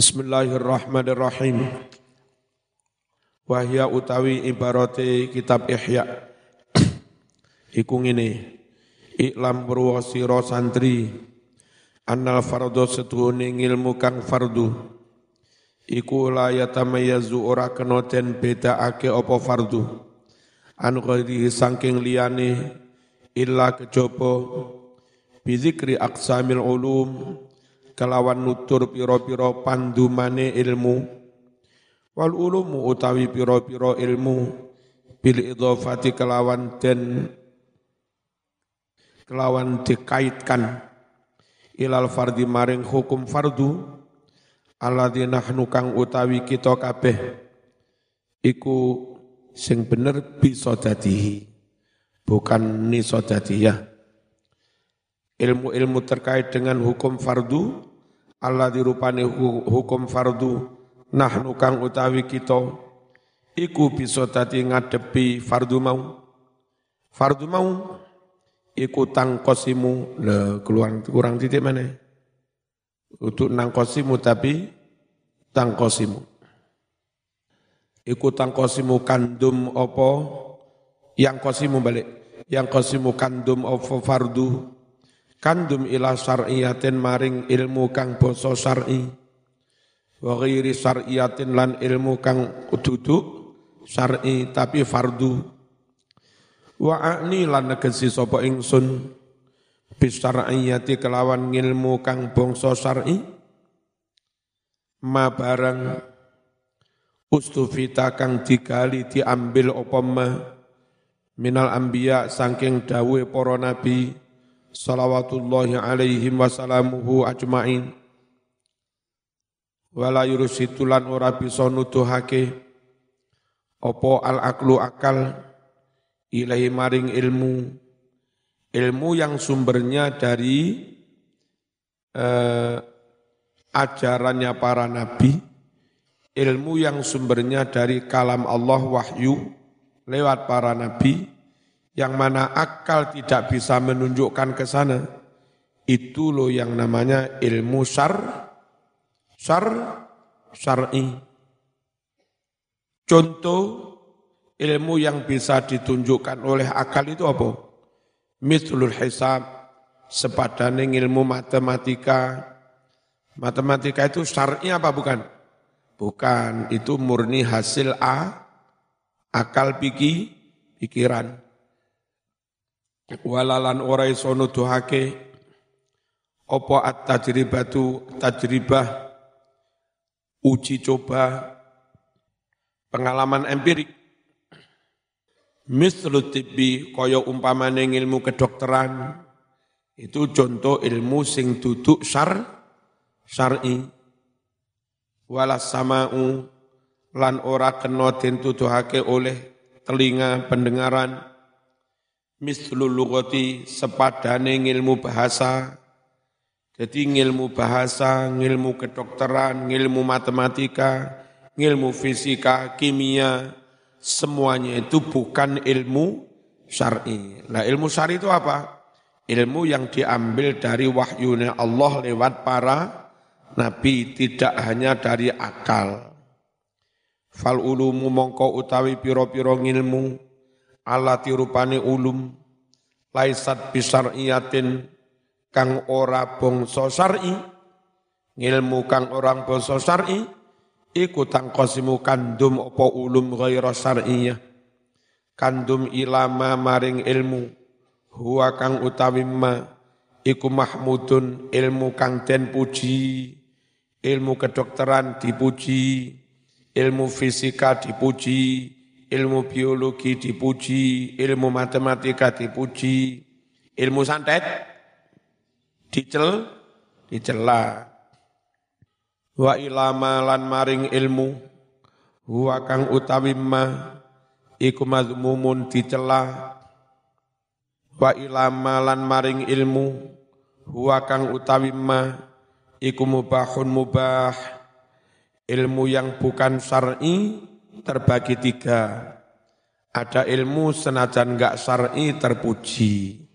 Bismillahirrahmanirrahim. Wahya utawi ibarate kitab Ihya. Iku ngene. Iklam purwasira santri. Annal fardhu setuhune ilmu kang fardu. Iku la yatamayyazu ora kena den bedakake apa fardu. An ghairi saking liyane illa kejaba bizikri aqsamil ulum kelawan nutur piro-piro pandumane ilmu. Wal ulumu utawi piro-piro ilmu. Bil idhafati kelawan den kelawan dikaitkan. Ilal fardi maring hukum fardu. Alladzi nahnu kang utawi kita kabeh. Iku sing bener bisa dadihi bukan nisodadiyah ilmu-ilmu terkait dengan hukum fardu Allah dirupani hukum fardu nahnu kang utawi kita iku bisa dadi ngadepi fardu mau. Fardu mau iku tangkosimu le keluar kurang titik mana? Untuk nangkosimu tapi tangkosimu iku tangkosimu kandum opo yang kosimu balik. Yang kosimu kandum opo fardu kandum ila syar'iyatin maring ilmu kang basa syar'i. Wa ghairi syar'iyatin lan ilmu kang dudu syar'i tapi fardu. Wa a'ni lan negesi sapa ingsun. Bisyar'iyati kelawan ilmu kang bangsa syar'i. Ma barang ustufita kang digali diambil apa ma. Minal anbiya saking dawe para nabi salawatullahi alaihim wasalamuhu ajma'in. Wala yurusitulan ora bisa nuduhake. Opo al aklu akal? Ilahi maring ilmu. Ilmu yang sumbernya dari eh, ajarannya para nabi. Ilmu yang sumbernya dari kalam Allah wahyu lewat para nabi yang mana akal tidak bisa menunjukkan ke sana, itu loh yang namanya ilmu syar, syar, syar'i. Contoh ilmu yang bisa ditunjukkan oleh akal itu apa? Mithlul hisab, sepadane ilmu matematika. Matematika itu syar'i apa bukan? Bukan, itu murni hasil A, akal pikir, pikiran walalan ora iso nuduhake apa at-tajribatu tajribah uji coba pengalaman empirik. Mislu tibbi kaya umpamane ilmu kedokteran itu contoh ilmu sing duduk syar syar'i. Walas sama'u lan ora kena den tuduhake oleh telinga pendengaran mislul lugati sepadane ilmu bahasa jadi ilmu bahasa, ilmu kedokteran, ilmu matematika, ilmu fisika, kimia, semuanya itu bukan ilmu syar'i. Nah, ilmu syar'i itu apa? Ilmu yang diambil dari wahyunya Allah lewat para nabi, tidak hanya dari akal. Fal ulumu mongko utawi piro-piro ilmu, ala tirupane ulum laisat bisariyatin kang ora bangsa syar'i. Ngilmu kang orang bangsa syar'i iku tangkosimu kandum apa ulum ghaira syar'iyah. Kandum ilama maring ilmu huwa kang utawi ma iku mahmudun ilmu kang den puji. Ilmu kedokteran dipuji ilmu fisika dipuji ilmu biologi dipuji, ilmu matematika dipuji, ilmu santet dicel, dicela. Wa ilama lan maring ilmu, huwa kang utawi ma, iku mazmumun dicela. Wa ilama lan maring ilmu, huwa kang utawi ma, iku mubahun mubah, ilmu yang bukan syar'i, terbagi tiga. Ada ilmu senajan enggak syar'i terpuji.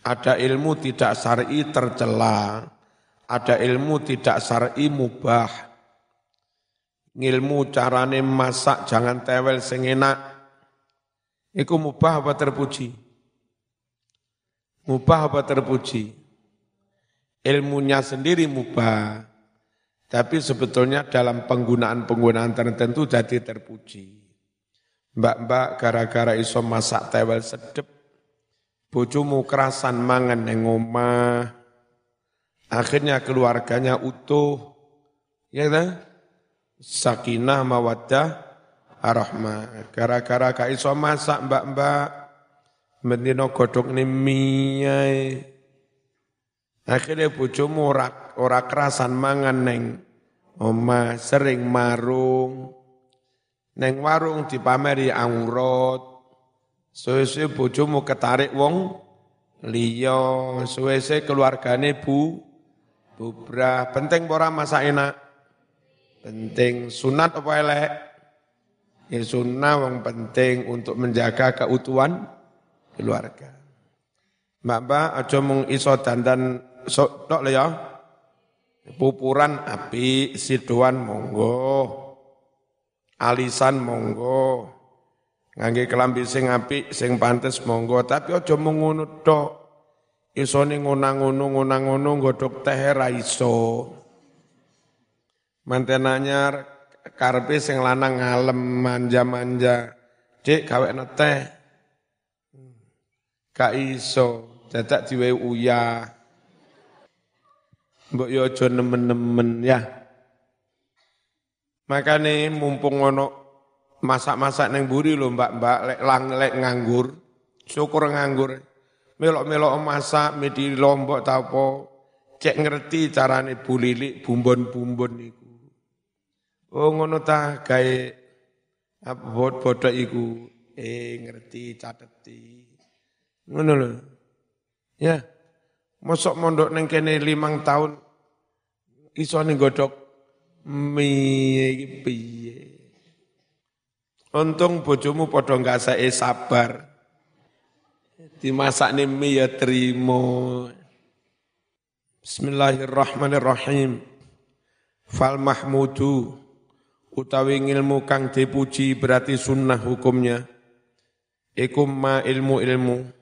Ada ilmu tidak syar'i tercela. Ada ilmu tidak syar'i mubah. ngilmu carane masak jangan tewel sing enak. Iku mubah apa terpuji? Mubah apa terpuji? Ilmunya sendiri mubah. Tapi sebetulnya dalam penggunaan-penggunaan tertentu jadi terpuji. Mbak-mbak gara-gara iso masak tewel sedep, bojomu kerasan mangan neng omah, akhirnya keluarganya utuh, ya kan? Sakinah mawaddah arahmah. Gara-gara ka iso masak mbak-mbak, mendino godok mie Akhirnya bojomu ora, ora kerasan mangan neng oma sering marung. Neng warung dipameri aurat. Suwe-suwe bojomu ketarik wong liya, suwe-suwe keluargane bu bubrah. Penting ora masak enak. Penting sunat apa elek? Ya sunnah wong penting untuk menjaga keutuhan keluarga. Mbak-mbak aja mung iso dandan sok tok ya. Pupuran api, sidoan monggo. Alisan monggo. Ngangge kelambi sing apik, sing pantes monggo, tapi aja mung ngono tok. Isone ngonang-ngono ngonang-ngono godhok teh ra iso. Karpe sing lanang ngalem manja-manja. Dik gawe teh. Gak iso, dadak uyah. Mbok yo aja nemen-nemen ya. Makane mumpung ono masak-masak neng buri lho mbak-mbak lek lang lek nganggur, syukur nganggur. Melok-melok masak medi lombok ta apa, cek ngerti carane bulilik bumbon-bumbon iku. Oh ngono ta gawe apa bodho iku eh ngerti cateti. Ngono lho. Ya. Mosok mondok neng kene limang tahun iso ning godhok mie piye. Untung bojomu padha ngasake sabar. Dimasakne mie ya trimo. Bismillahirrahmanirrahim. Fal mahmudu utawi ilmu kang dipuji berarti sunnah hukumnya. Ikum ma ilmu-ilmu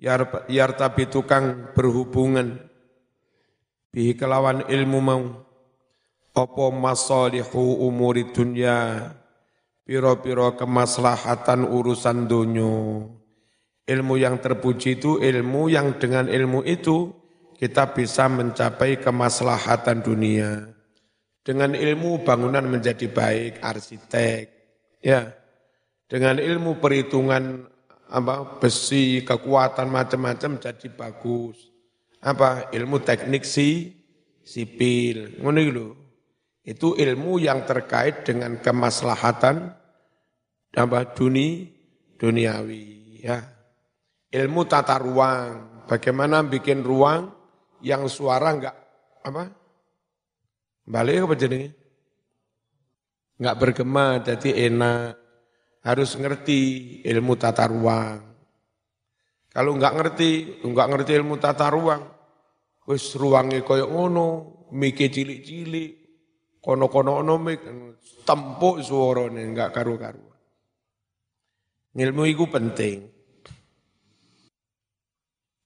yartabi tukang berhubungan. Bihi kelawan ilmu mau. Apa masalihu umuri dunya? Piro-piro kemaslahatan urusan dunia ilmu yang terpuji itu ilmu yang dengan ilmu itu kita bisa mencapai kemaslahatan dunia. Dengan ilmu bangunan menjadi baik arsitek ya. Dengan ilmu perhitungan apa besi, kekuatan macam-macam jadi bagus. Apa ilmu teknik si sipil. Ngono lho. Itu ilmu yang terkait dengan kemaslahatan apa duni duniawi ya. Ilmu tata ruang, bagaimana bikin ruang yang suara enggak apa? Balik apa jadi? Enggak bergema jadi enak harus ngerti ilmu tata ruang. Kalau enggak ngerti, enggak ngerti ilmu tata ruang, wis ruangnya koyo ngono, mike cilik-cilik, kono-kono ono mik tempuk suarane enggak karu-karu. Ilmu itu penting.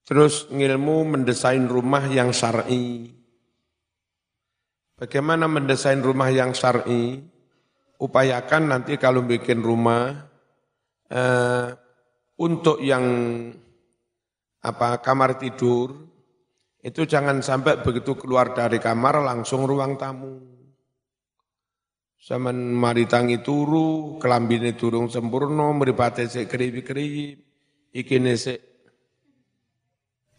Terus ilmu mendesain rumah yang syar'i. Bagaimana mendesain rumah yang syar'i? Upayakan nanti kalau bikin rumah eh, untuk yang apa kamar tidur itu jangan sampai begitu keluar dari kamar langsung ruang tamu. Zaman mari tangi turu, kelambine turung sempurna, meripate sik kerip-kerip, ikine sik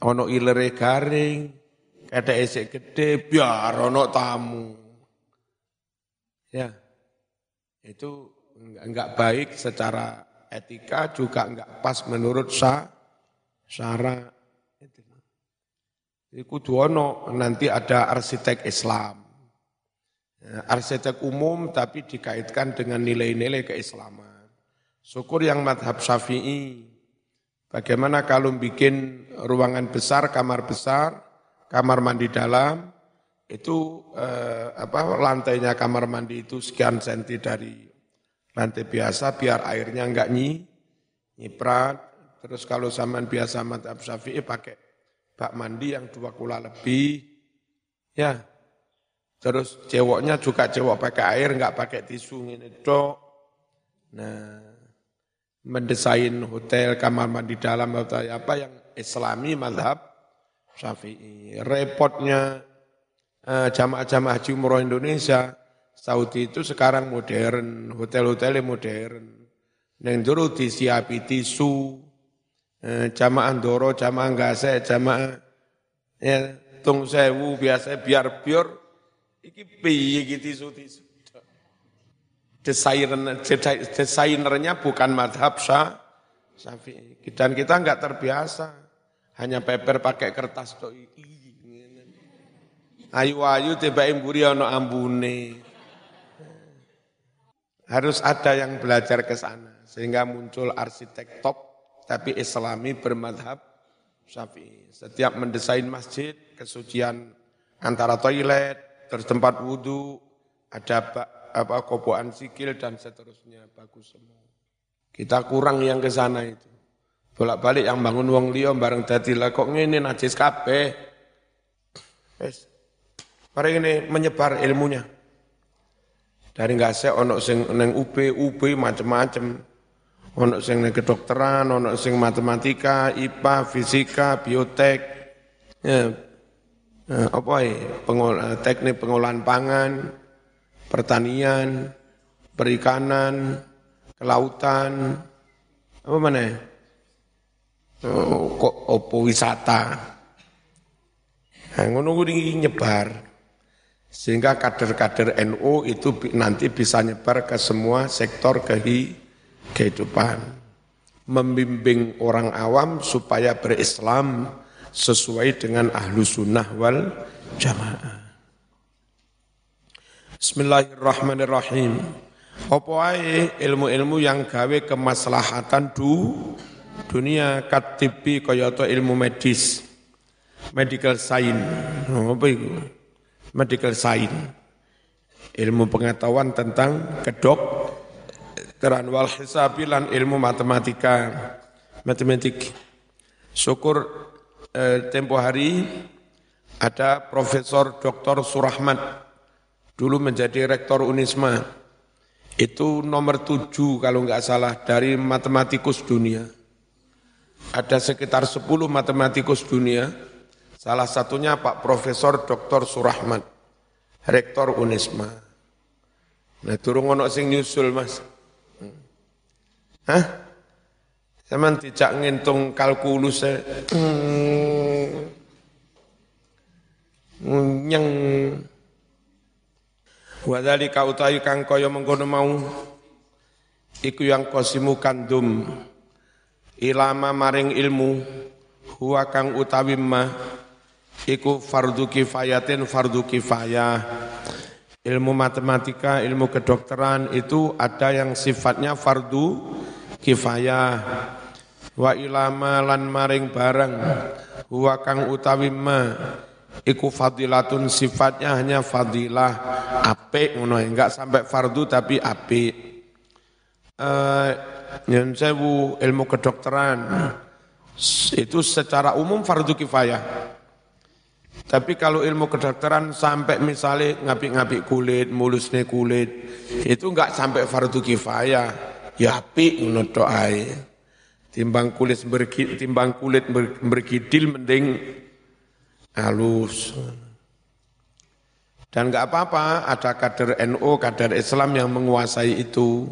ono ilere garing, keteke sik gede, biar ono tamu. Ya. Itu enggak baik secara etika juga enggak pas menurut sa syara. Jadi kudu ono nanti ada arsitek Islam. Ya, arsitek umum tapi dikaitkan dengan nilai-nilai keislaman. Syukur yang madhab syafi'i. Bagaimana kalau bikin ruangan besar, kamar besar, kamar mandi dalam, itu eh, apa lantainya kamar mandi itu sekian senti dari lantai biasa biar airnya enggak nyi nyiprat. Terus kalau zaman biasa madhab syafi'i pakai bak mandi yang dua kula lebih. Ya. Terus cewoknya juga cewok pakai air enggak pakai tisu ini dok. Nah, mendesain hotel kamar mandi dalam atau apa yang islami madhab syafi'i. Repotnya jamaah-jamaah haji umroh Indonesia, Saudi itu sekarang modern, hotel-hotelnya modern. Neng dulu disiapi tisu, eh, jamaah doro, jamaah gase, jamaah ya, tung sewu biasa biar biar iki piye iki tisu-tisu. Desainer, desainernya bukan madhab Syafi'i. Dan kita enggak terbiasa, hanya paper pakai kertas tuh Ayu-ayu tiba mburi ana ambune. Harus ada yang belajar ke sana sehingga muncul arsitek top tapi islami bermadhab Syafi'i. Setiap mendesain masjid, kesucian antara toilet, terus tempat wudhu, ada apa koboan sikil dan seterusnya bagus semua. Kita kurang yang ke sana itu. Bolak-balik yang bangun wong liya bareng dadi lah kok ngene najis kabeh. Mari ini menyebar ilmunya. Dari saya ono sing neng UB, UB macam-macam. Ono sing neng kedokteran, ono sing matematika, IPA, fisika, biotek. Ya, nah, apa ya? Pengol, teknik pengolahan pangan, pertanian, perikanan, kelautan, apa mana? Oh, kok opo wisata. Nah, ngono nyebar. Sehingga kader-kader NU itu nanti bisa nyebar ke semua sektor kehidupan. Membimbing orang awam supaya berislam sesuai dengan ahlu sunnah wal jamaah. Bismillahirrahmanirrahim. Apa ilmu-ilmu yang gawe kemaslahatan du dunia katibi kaya ilmu medis, medical science. Apa itu? Medical science, ilmu pengetahuan tentang kedok, teran wal hisabilan ilmu matematika, matematik. Syukur eh, tempo hari ada Profesor Dr. Surahmat, dulu menjadi rektor Unisma. Itu nomor tujuh kalau nggak salah dari matematikus dunia. Ada sekitar sepuluh matematikus dunia Salah satunya Pak Profesor Dr. Surahman, Rektor Unisma. Nah, turun ono sing nyusul, Mas. Hah? Sama tidak ngintung kalkulus hmm. nyeng Wadali kau tahu kang kaya mengkono mau iku yang kosimu kandum ilama maring ilmu huwa kang utawi ma iku fardu kifayatin fardu kifayah. Ilmu matematika, ilmu kedokteran itu ada yang sifatnya fardu kifayah. Wa ilama lan maring bareng huwa kang utawi ma iku fadilatun sifatnya hanya fadilah apik ngono enggak sampai fardu tapi apik. Eh ilmu kedokteran itu secara umum fardu kifayah tapi kalau ilmu kedokteran sampai misalnya ngapik-ngapik kulit, mulusnya kulit, itu enggak sampai fardu kifayah. Ya api ngono Timbang kulit berkit, timbang kulit berkidil mending halus. Dan enggak apa-apa ada kader NU, kader Islam yang menguasai itu.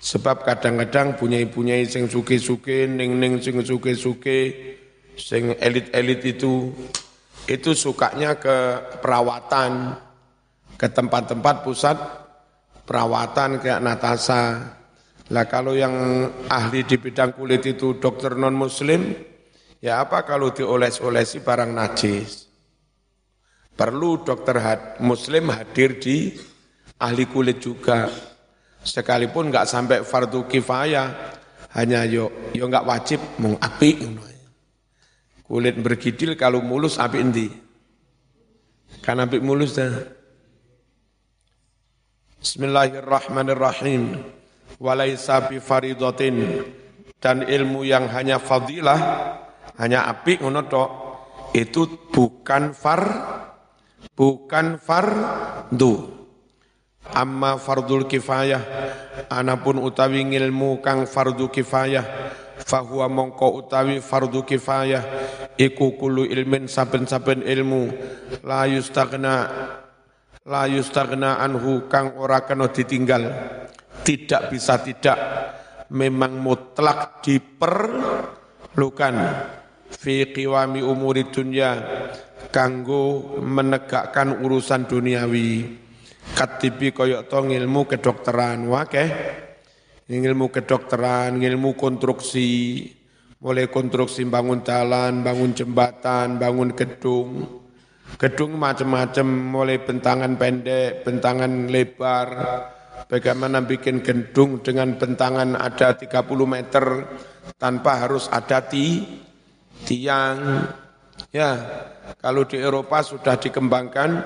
Sebab kadang-kadang punya-punya sing suke-suke, ning-ning sing suke-suke, sing elit-elit itu itu sukanya ke perawatan, ke tempat-tempat pusat perawatan kayak Natasa. Lah kalau yang ahli di bidang kulit itu dokter non muslim, ya apa kalau dioles-olesi barang najis? Perlu dokter muslim hadir di ahli kulit juga. Sekalipun nggak sampai fardu kifayah, hanya yo yo nggak wajib mung api Kulit bergidil kalau mulus api endi? Kan apik mulus dah. Bismillahirrahmanirrahim. Walaisa bi faridatin dan ilmu yang hanya fadilah, hanya apik ngono itu bukan far bukan fardu. Amma fardul kifayah, anapun utawi ilmu kang fardu kifayah, fahuwa mongko utawi fardu kifayah. Iku kulu ilmin saben-saben ilmu. La yustagna la yustagna anhu kang ora kena ditinggal. Tidak bisa tidak. Memang mutlak diperlukan. Fi qiwami umuri dunya. Kanggo menegakkan urusan duniawi. Katibi koyok to ilmu kedokteran. Wakeh ilmu kedokteran ilmu konstruksi mulai konstruksi bangun jalan bangun jembatan bangun gedung gedung macam-macam mulai bentangan pendek bentangan lebar Bagaimana bikin gedung dengan bentangan ada 30 meter tanpa harus ada ti, tiang. Ya, kalau di Eropa sudah dikembangkan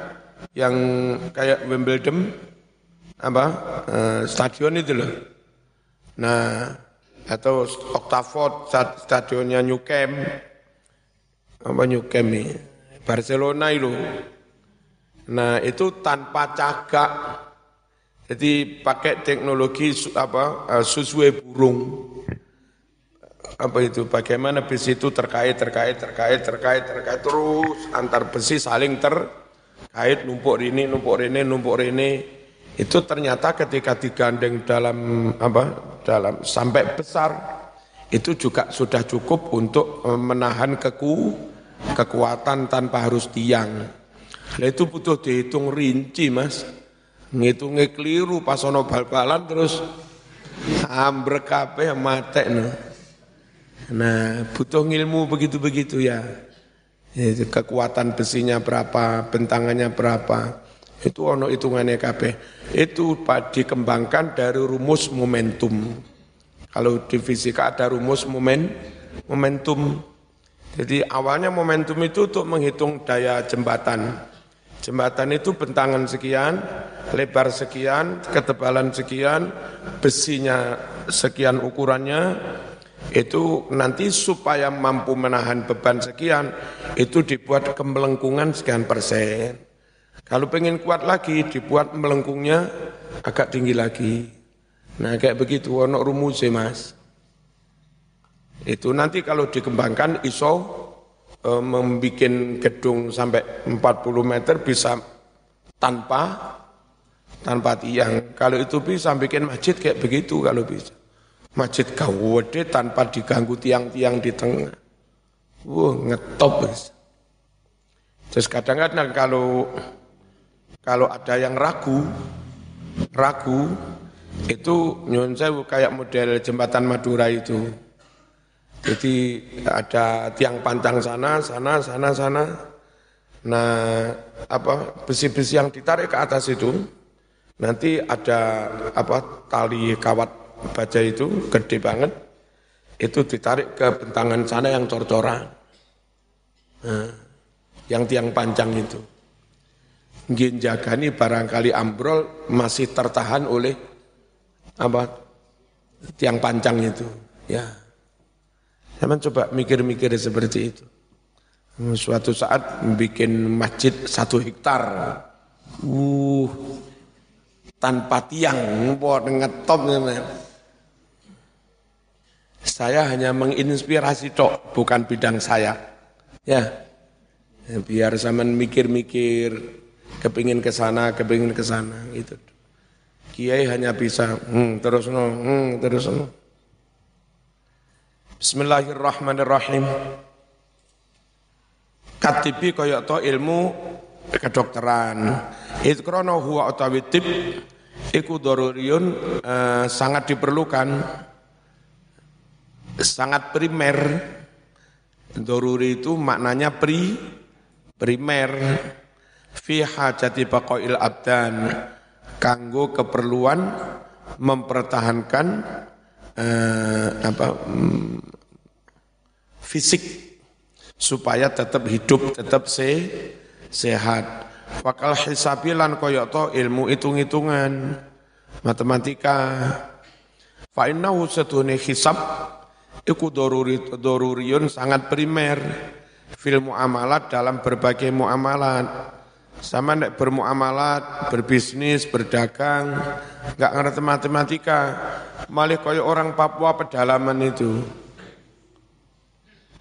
yang kayak Wimbledon apa eh, stadion itu loh. Nah, atau Oxford stadionnya New Camp apa New Camp ini Barcelona itu. Nah, itu tanpa cagak jadi pakai teknologi apa uh, susue burung. Apa itu? Bagaimana besi itu terkait, terkait, terkait, terkait, terkait terus antar besi saling terkait numpuk ini, numpuk ini, numpuk ini. Itu ternyata ketika digandeng dalam apa? Dalam sampai besar itu juga sudah cukup untuk eh, menahan keku kekuatan tanpa harus tiang. Nah itu butuh dihitung rinci, Mas ngitungnya keliru pas ono bal-balan terus ambrek kabeh mate no. Nah, butuh ilmu begitu-begitu ya. Kekuatan besinya berapa, bentangannya berapa. Itu ono hitungannya kabeh. Itu dikembangkan dari rumus momentum. Kalau di fisika ada rumus momen momentum. Jadi awalnya momentum itu untuk menghitung daya jembatan. Jembatan itu bentangan sekian, lebar sekian, ketebalan sekian, besinya sekian ukurannya, itu nanti supaya mampu menahan beban sekian, itu dibuat kemelengkungan sekian persen. Kalau pengen kuat lagi, dibuat melengkungnya agak tinggi lagi. Nah kayak begitu, ono rumusnya mas. Itu nanti kalau dikembangkan iso e, membuat gedung sampai 40 meter bisa tanpa tanpa tiang. Kalau itu bisa bikin masjid kayak begitu kalau bisa. Masjid gawede tanpa diganggu tiang-tiang di tengah. Wah, ngetop bisa. Terus kadang-kadang kalau kalau ada yang ragu, ragu itu nyun saya kayak model jembatan Madura itu jadi ada tiang panjang sana, sana, sana, sana. Nah, apa besi-besi yang ditarik ke atas itu nanti ada apa tali kawat baja itu gede banget. Itu ditarik ke bentangan sana yang cor-coran. Nah, yang tiang panjang itu. Ngin jagani barangkali ambrol masih tertahan oleh apa tiang panjang itu. Ya. Zaman coba mikir-mikir seperti itu. Suatu saat bikin masjid satu hektar. Uh, tanpa tiang, buat ngetop. Saya hanya menginspirasi tok, bukan bidang saya. Ya, biar zaman mikir-mikir, kepingin ke sana, kepingin ke sana, gitu. Kiai hanya bisa, hmm, terus no, hmm, terus no. Bismillahirrahmanirrahim. Katibi kaya to ilmu kedokteran. Itu krono huwa utawi tip iku eh, sangat diperlukan sangat primer. Doruri itu maknanya pri primer fi hajati baqail abdan. Kanggo keperluan mempertahankan eh, apa mm, fisik supaya tetap hidup, tetap se, sehat. wakal hisabilan koyok to ilmu hitung-hitungan matematika. Fa innahu satune hisab iku doruri doruriun sangat primer fil muamalat dalam berbagai muamalat sama nek bermuamalat, berbisnis, berdagang, nggak ngerti matematika, malah koyo orang Papua pedalaman itu.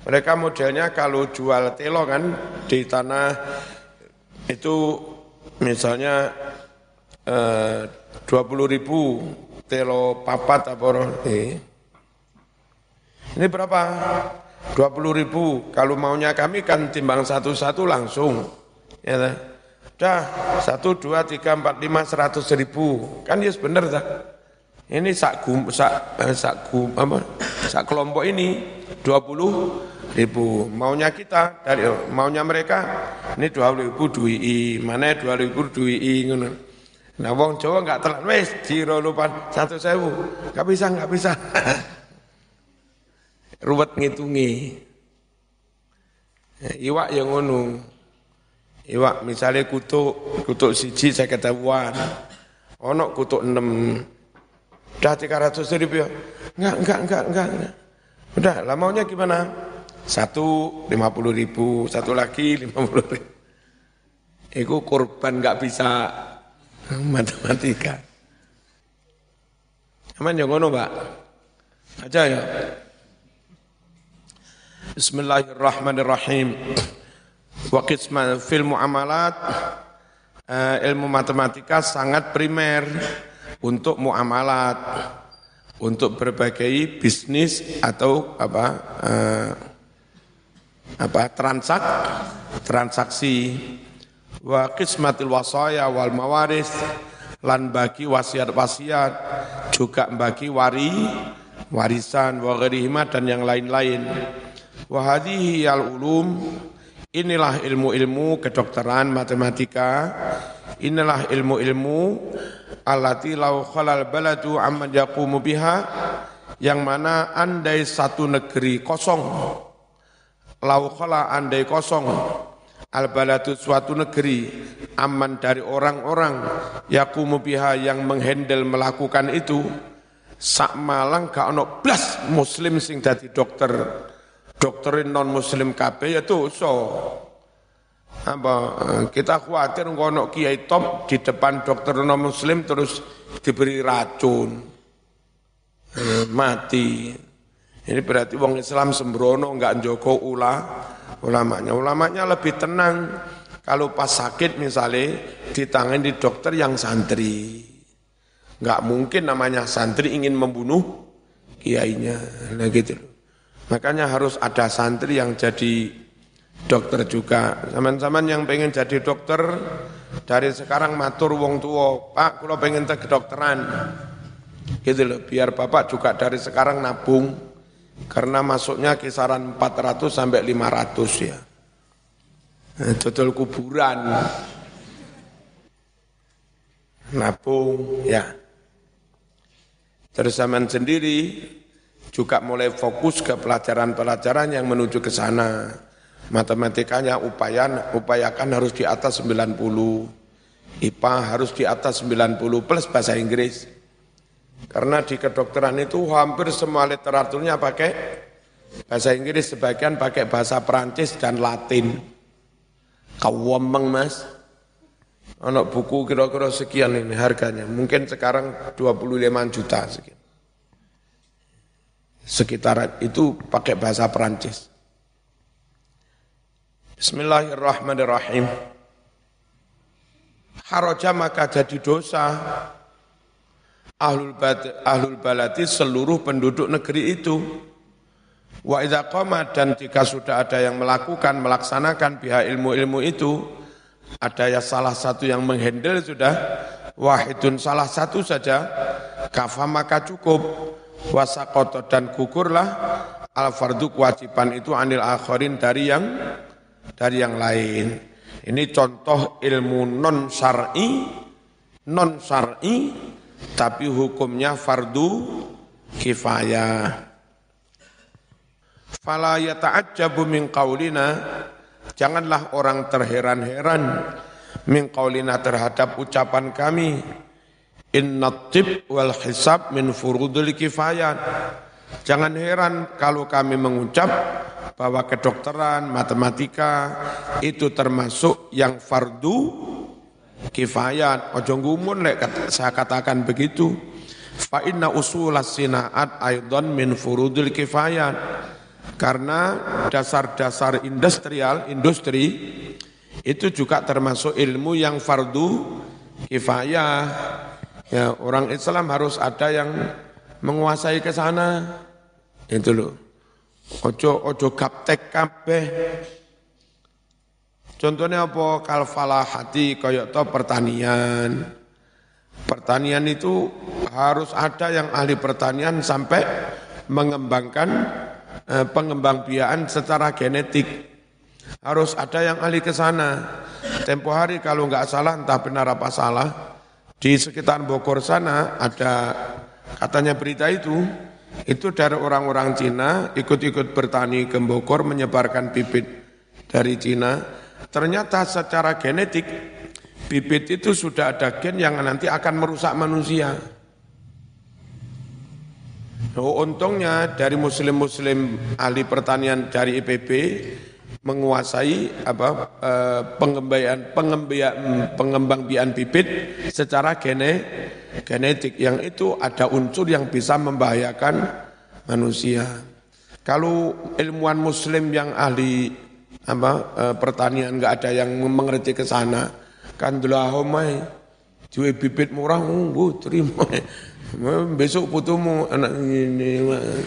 Mereka modelnya kalau jual telo kan di tanah itu misalnya eh, 20 ribu telo papat apa eh. Ini berapa? 20 ribu. Kalau maunya kami kan timbang satu-satu langsung. Ya, Dah, satu, dua, tiga, empat, lima, seratus ribu. Kan ya yes, tak? Ini sak gum, sak, eh, sak gum, apa? Sak kelompok ini dua puluh ribu. Maunya kita dari maunya mereka ini dua puluh ribu dui mana dua ribu dui ngono. Nah, wong Jawa enggak telan wes jiro lupa satu sewu, enggak bisa enggak bisa. Ruwet ngitungi. Iwak yang ngono. Iwak misalnya kutuk, kutuk siji saya ketahuan. Ono kutuk enam. Tiga ratus ribu ya? Enggak, enggak, enggak, enggak. Udah, lah maunya gimana? Satu lima puluh ribu, satu lagi lima puluh ribu. Itu korban enggak bisa matematika. Aman yang ngono, Pak? Aja ya. Bismillahirrahmanirrahim. Wa qisma fil muamalat uh, ilmu matematika sangat primer untuk muamalat untuk berbagai bisnis atau apa uh, apa transak transaksi. Wa qismatil wasaya wal mawaris lan bagi wasiat-wasiat juga bagi wari warisan wa dan yang lain-lain. Wa al ulum Inilah ilmu-ilmu kedokteran, matematika. Inilah ilmu-ilmu alati lau khalal baladu amman yaqumu biha yang mana andai satu negeri kosong lau khala andai kosong al baladu suatu negeri aman dari orang-orang yaqumu biha yang menghandle melakukan itu sak malang gak ono blas muslim sing dadi dokter doktrin non muslim kabeh ya dosa. Apa kita khawatir ngono kiai top di depan dokter non muslim terus diberi racun. Eh, mati. Ini berarti wong Islam sembrono enggak joko ula ulamanya. Ulamanya lebih tenang kalau pas sakit misalnya ditangani di dokter yang santri. Enggak mungkin namanya santri ingin membunuh kiainya. Nah gitu. Makanya harus ada santri yang jadi dokter juga. Zaman-zaman yang pengen jadi dokter, dari sekarang matur wong tua, Pak, kalau pengen ke kedokteran, gitu loh, biar Bapak juga dari sekarang nabung, karena masuknya kisaran 400 sampai 500 ya. Total kuburan. Nabung, ya. Terus zaman sendiri, juga mulai fokus ke pelajaran-pelajaran yang menuju ke sana. Matematikanya upayan, upayakan harus di atas 90. IPA harus di atas 90 plus bahasa Inggris. Karena di kedokteran itu hampir semua literaturnya pakai bahasa Inggris, sebagian pakai bahasa Perancis dan Latin. Kawameng mas. Anak buku kira-kira sekian ini harganya. Mungkin sekarang 25 juta sekian sekitaran itu pakai bahasa Perancis. Bismillahirrahmanirrahim. Haraja maka jadi dosa ahlul, bad, ahlul balati seluruh penduduk negeri itu. Wa qama dan jika sudah ada yang melakukan melaksanakan pihak ilmu-ilmu itu ada ya salah satu yang menghandle sudah wahidun salah satu saja kafa maka cukup wasakoto dan gugurlah al fardu kewajiban itu anil akhirin dari yang dari yang lain. Ini contoh ilmu non syar'i, non syar'i, tapi hukumnya fardu kifayah. Fala yata'ajjabu min qaulina, janganlah orang terheran-heran min qaulina terhadap ucapan kami inna tib wal hisab min furudul kifayat jangan heran kalau kami mengucap bahwa kedokteran matematika itu termasuk yang fardu kifayat ojo ngumun lek saya katakan begitu. Fa inna usulas sinaat aidan min furudul kifayat karena dasar-dasar industrial industri itu juga termasuk ilmu yang fardu kifayah. Ya, orang Islam harus ada yang menguasai ke sana. Itu loh. Ojo ojo gaptek kabeh. Contohnya apa? Kalfalah hati koyok to pertanian. Pertanian itu harus ada yang ahli pertanian sampai mengembangkan eh, pengembang biakan secara genetik. Harus ada yang ahli ke sana. Tempo hari kalau nggak salah, entah benar apa salah, di sekitar Bogor sana ada katanya berita itu, itu dari orang-orang Cina ikut-ikut bertani ke Bogor menyebarkan bibit dari Cina. Ternyata secara genetik bibit itu sudah ada gen yang nanti akan merusak manusia. Oh, untungnya dari muslim-muslim ahli pertanian dari IPB menguasai apa eh, pengembang pengembang pengembang bian bibit secara gene, genetik yang itu ada unsur yang bisa membahayakan manusia. Kalau ilmuwan muslim yang ahli apa eh, pertanian nggak ada yang mengerti ke sana, kan homai jual bibit murah, oh, terima. Besok putumu anak ini eh,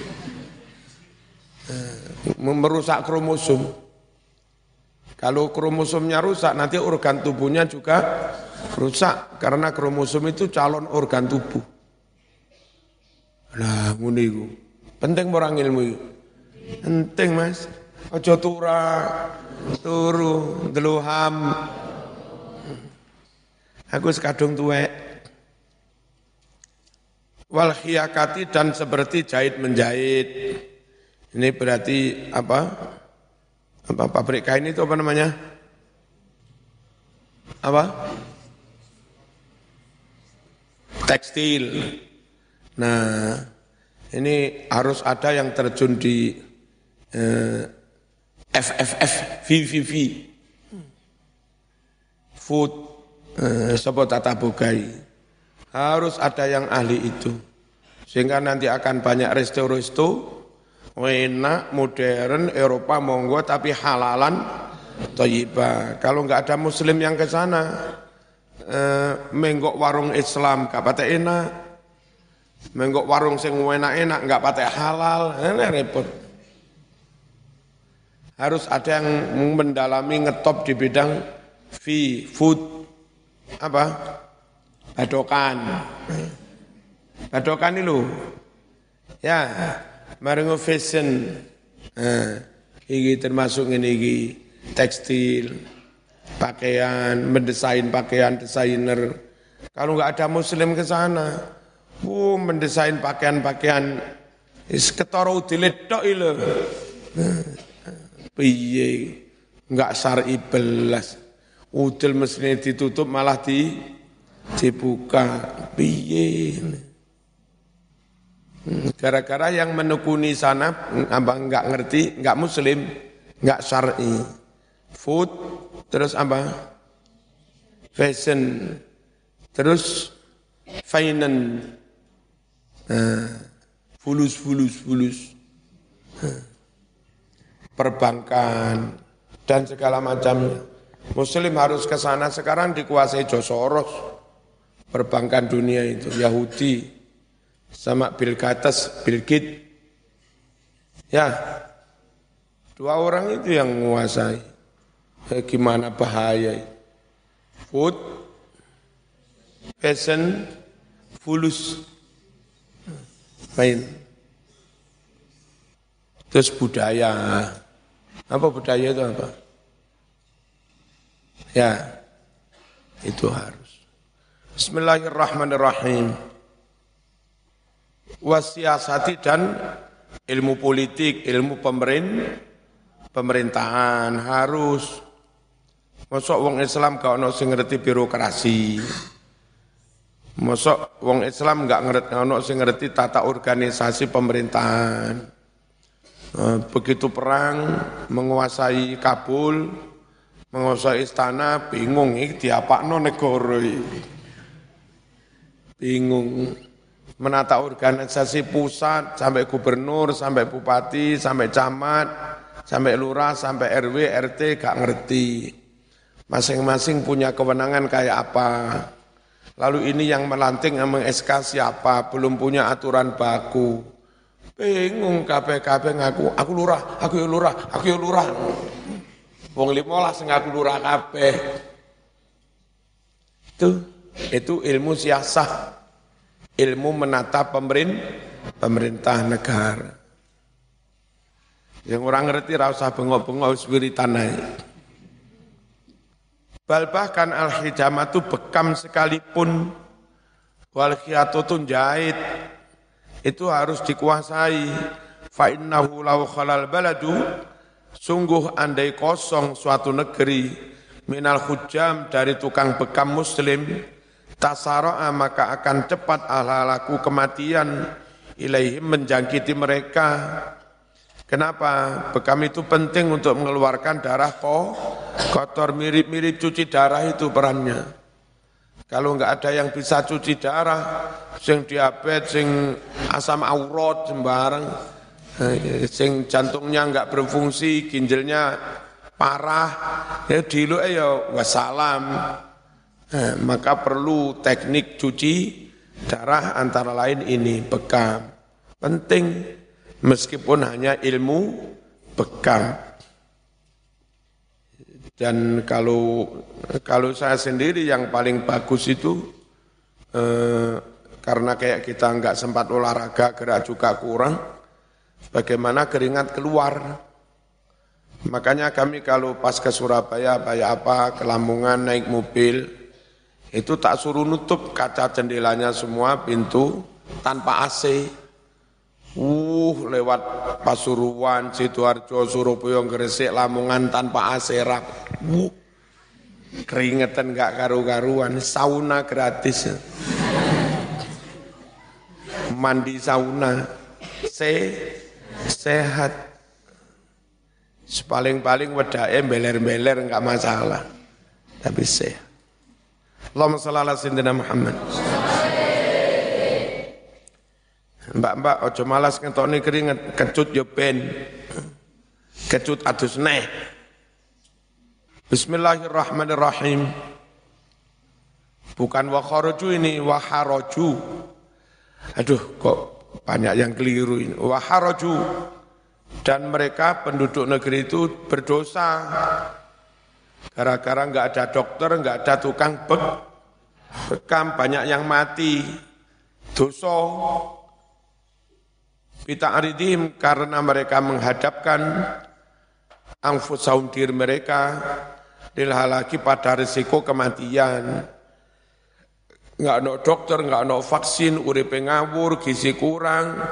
merusak kromosom. Kalau kromosomnya rusak, nanti organ tubuhnya juga rusak. Karena kromosom itu calon organ tubuh. Nah, iku. Penting orang ilmu itu. Penting, Mas. Aja tura, turu, deluham. Aku sekadung tuwek. Wal khiyakati dan seperti jahit menjahit. Ini berarti apa? Apa pabrik kain itu apa namanya? Apa? Tekstil. Nah, ini harus ada yang terjun di eh, FFF, VVV, food, eh, sopo tata bogai. Harus ada yang ahli itu. Sehingga nanti akan banyak resto-resto enak, modern, Eropa monggo tapi halalan toyibah. Kalau nggak ada muslim yang ke sana, eh, menggok warung Islam gak patah enak. Menggok warung sing enak-enak nggak patah halal, ini repot. Harus ada yang mendalami ngetop di bidang fee, food, apa? Badokan. Badokan itu. Ya, marengo fashion. Nah, iki termasuk ini iki tekstil, pakaian, mendesain pakaian desainer. Kalau nggak ada muslim ke sana, uh, mendesain pakaian-pakaian is ketara udilit tok. Piye enggak syar'i belas. Udil mesti ditutup malah di dibuka. Piye? Gara-gara yang menekuni sana apa enggak ngerti, enggak muslim, enggak syar'i. Food terus apa? Fashion. Terus finance. Fulus fulus fulus. Perbankan dan segala macamnya. Muslim harus ke sana sekarang dikuasai Josoros. Perbankan dunia itu Yahudi sama Bill Gates. Ya, dua orang itu yang menguasai. Eh, gimana bahaya. Food, fashion, fulus. Main. Terus budaya. Apa budaya itu apa? Ya, itu harus. Bismillahirrahmanirrahim wasiasati dan ilmu politik, ilmu pemerintah, pemerintahan harus Mosok wong Islam gak ono sing ngerti birokrasi. Mosok wong Islam gak ngerti ono sing ngerti tata organisasi pemerintahan. Eh, begitu perang menguasai Kabul, menguasai istana, bingung iki diapakno negara iki. Bingung menata organisasi pusat sampai gubernur, sampai bupati, sampai camat, sampai lurah, sampai RW, RT gak ngerti. Masing-masing punya kewenangan kayak apa. Lalu ini yang melanting yang meng-SK siapa, belum punya aturan baku. Bingung KPKP ngaku, aku lurah, aku ya lurah, aku ya lurah. Wong limolah sing aku lurah kabeh. Itu itu ilmu siasah. Ilmu menata pemerintah negara. Yang orang ngerti rasa bengok-bengok wiritan ae. Bal bahkan al-hijamah itu bekam sekalipun wal khiyatutun jahit itu harus dikuasai fa innahu law khalal baladu sungguh andai kosong suatu negeri minal hujam dari tukang bekam muslim tasaro'a maka akan cepat alhalaku kematian ilaihim menjangkiti mereka Kenapa? Bekam itu penting untuk mengeluarkan darah kok kotor mirip-mirip cuci darah itu perannya. Kalau nggak ada yang bisa cuci darah, sing diabetes, sing asam aurat sembarang, eh, sing jantungnya nggak berfungsi, ginjalnya parah, ya dulu ya wassalam. Eh, maka perlu teknik cuci darah antara lain ini bekam. Penting meskipun hanya ilmu bekam. Dan kalau kalau saya sendiri yang paling bagus itu eh, karena kayak kita nggak sempat olahraga gerak juga kurang, bagaimana keringat keluar. Makanya kami kalau pas ke Surabaya, kayak apa, ke Lamongan naik mobil, itu tak suruh nutup kaca jendelanya semua, pintu tanpa AC. Uh, lewat Pasuruan, Sidoarjo, Surabaya, Gresik, Lamongan tanpa aserap. Uh, keringetan gak karu-karuan, sauna gratis. Mandi sauna, se sehat. Sepaling-paling wedake beler-beler enggak masalah. Tapi sehat. Allahumma shalli ala sayyidina Muhammad. Mbak-mbak ojo malas ngetokne keringet, kecut yo ben. Kecut adus neh. Bismillahirrahmanirrahim. Bukan wakharoju ini, waharoju. Aduh, kok banyak yang keliru ini. Waharoju. Dan mereka penduduk negeri itu berdosa. Gara-gara nggak ada dokter, nggak ada tukang bek, bekam, banyak yang mati. Dosa Bita'aridihim karena mereka menghadapkan angfusaum diri mereka lilhalaki pada risiko kematian. Enggak ada dokter, enggak ada vaksin, uripe ngawur, gizi kurang,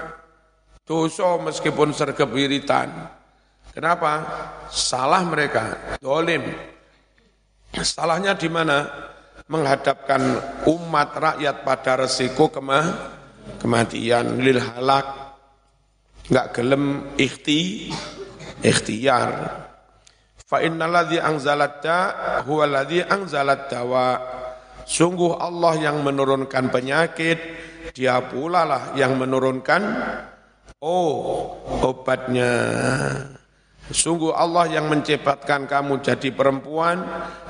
dosa meskipun sergap wiritan. Kenapa? Salah mereka, dolim. Salahnya di mana? Menghadapkan umat rakyat pada resiko kema kematian. Lil halak. Nggak gelem ikhti ikhtiar. Fa innalladzi da huwa alladzi dawa sungguh Allah yang menurunkan penyakit dia pula lah yang menurunkan oh obatnya. Sungguh Allah yang menciptakan kamu jadi perempuan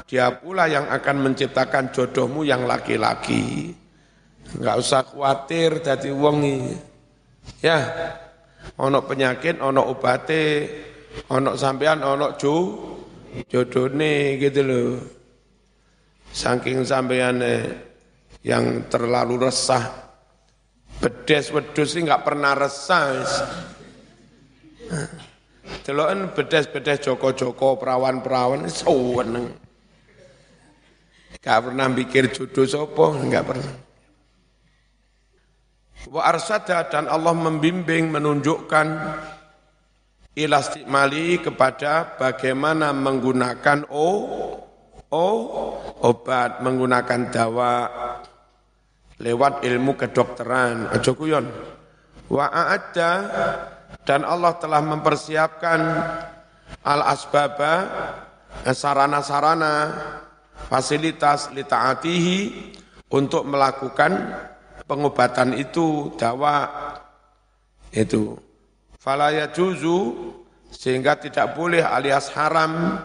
dia pula yang akan menciptakan jodohmu yang laki-laki nggak usah khawatir jadi wongi ya ono penyakit, ono obate, ono sampean, ono jo, jodone gitu loh. Saking sampean yang terlalu resah, bedes wedus sih nggak pernah resah. Deloken bedes-bedes joko-joko perawan-perawan seweneng. Gak pernah mikir jodoh sopo, enggak pernah. Wa arsada dan Allah membimbing menunjukkan ilastikmali kepada bagaimana menggunakan o oh obat menggunakan dawa lewat ilmu kedokteran. Aja kuyon. Wa a'adda dan Allah telah mempersiapkan al asbaba sarana-sarana fasilitas litaatihi untuk melakukan pengobatan itu dawa itu. Falaya juzu sehingga tidak boleh alias haram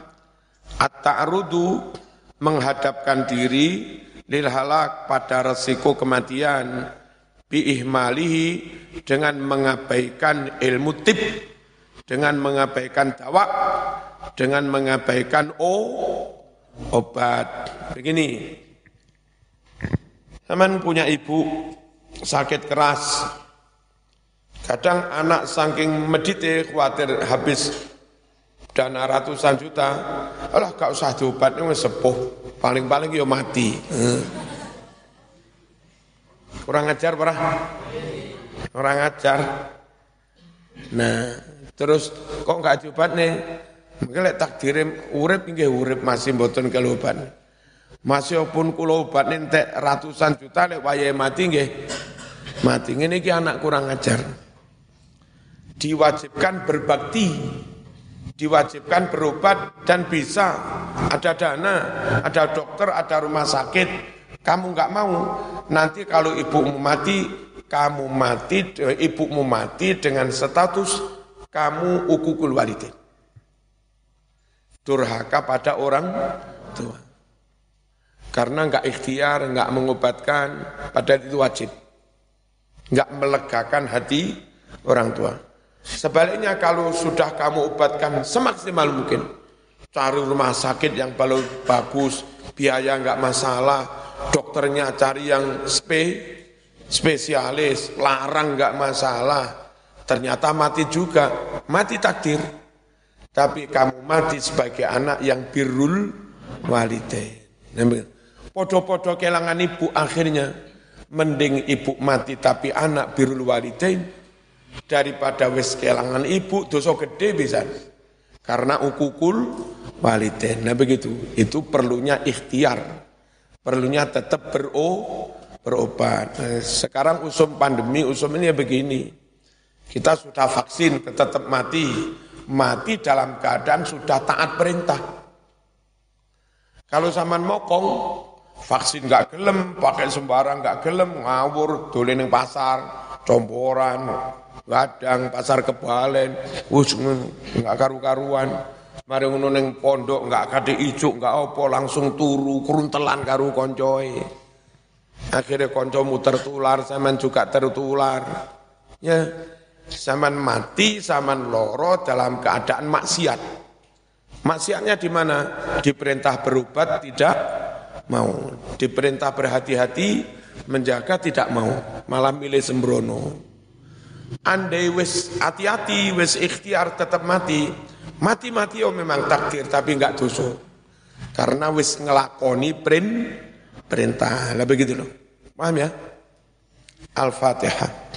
at-ta'rudu menghadapkan diri lil halak pada resiko kematian biihmalihi dengan mengabaikan ilmu tip dengan mengabaikan dawa dengan mengabaikan oh obat begini teman punya ibu sakit keras kadang anak saking medite khawatir habis dana ratusan juta, alah gak usah diobat ini sepuh, paling-paling yo mati. Kurang ajar parah. Kurang ajar. Nah, terus kok gak diobat nih? Mungkin lek takdirim urip nggih urip masih mboten keloban. Masih pun kula obat entek ratusan juta lek wayahe mati nggih mati. Ngene iki anak kurang ajar. Diwajibkan berbakti diwajibkan berobat dan bisa ada dana, ada dokter, ada rumah sakit. Kamu nggak mau, nanti kalau ibumu mati, kamu mati, ibumu mati dengan status kamu ukukul walidin. Durhaka pada orang tua. Karena nggak ikhtiar, nggak mengobatkan, padahal itu wajib. Nggak melegakan hati orang tua. Sebaliknya kalau sudah kamu obatkan semaksimal mungkin, cari rumah sakit yang paling bagus, biaya nggak masalah, dokternya cari yang spe, spesialis, larang nggak masalah. Ternyata mati juga, mati takdir. Tapi kamu mati sebagai anak yang birrul walidain. Podo-podo kelangan ibu akhirnya mending ibu mati tapi anak birrul walidain daripada wis kelangan ibu dosa gede bisa karena ukukul waliden nah begitu. Itu perlunya ikhtiar. Perlunya tetap bero berobat. Nah, sekarang usum pandemi usum ini ya begini. Kita sudah vaksin tetap mati mati dalam keadaan sudah taat perintah kalau zaman mokong vaksin nggak gelem pakai sembarang nggak gelem ngawur dolin pasar comboran Ladang, pasar kebalen, wus enggak karu-karuan. Mari ngono ning pondok enggak kade ijuk, enggak apa langsung turu keruntelan karo koncoe. Akhirnya koncomu tertular, zaman juga tertular. Ya, zaman mati, zaman loro dalam keadaan maksiat. Maksiatnya di mana? Diperintah berobat tidak mau. Diperintah berhati-hati menjaga tidak mau. Malah milih sembrono. Andai wis hati-hati, wis ikhtiar tetap mati. Mati-mati oh memang takdir tapi enggak dosa. Karena wis ngelakoni perintah. Lah begitu loh. Paham ya? Al-Fatihah.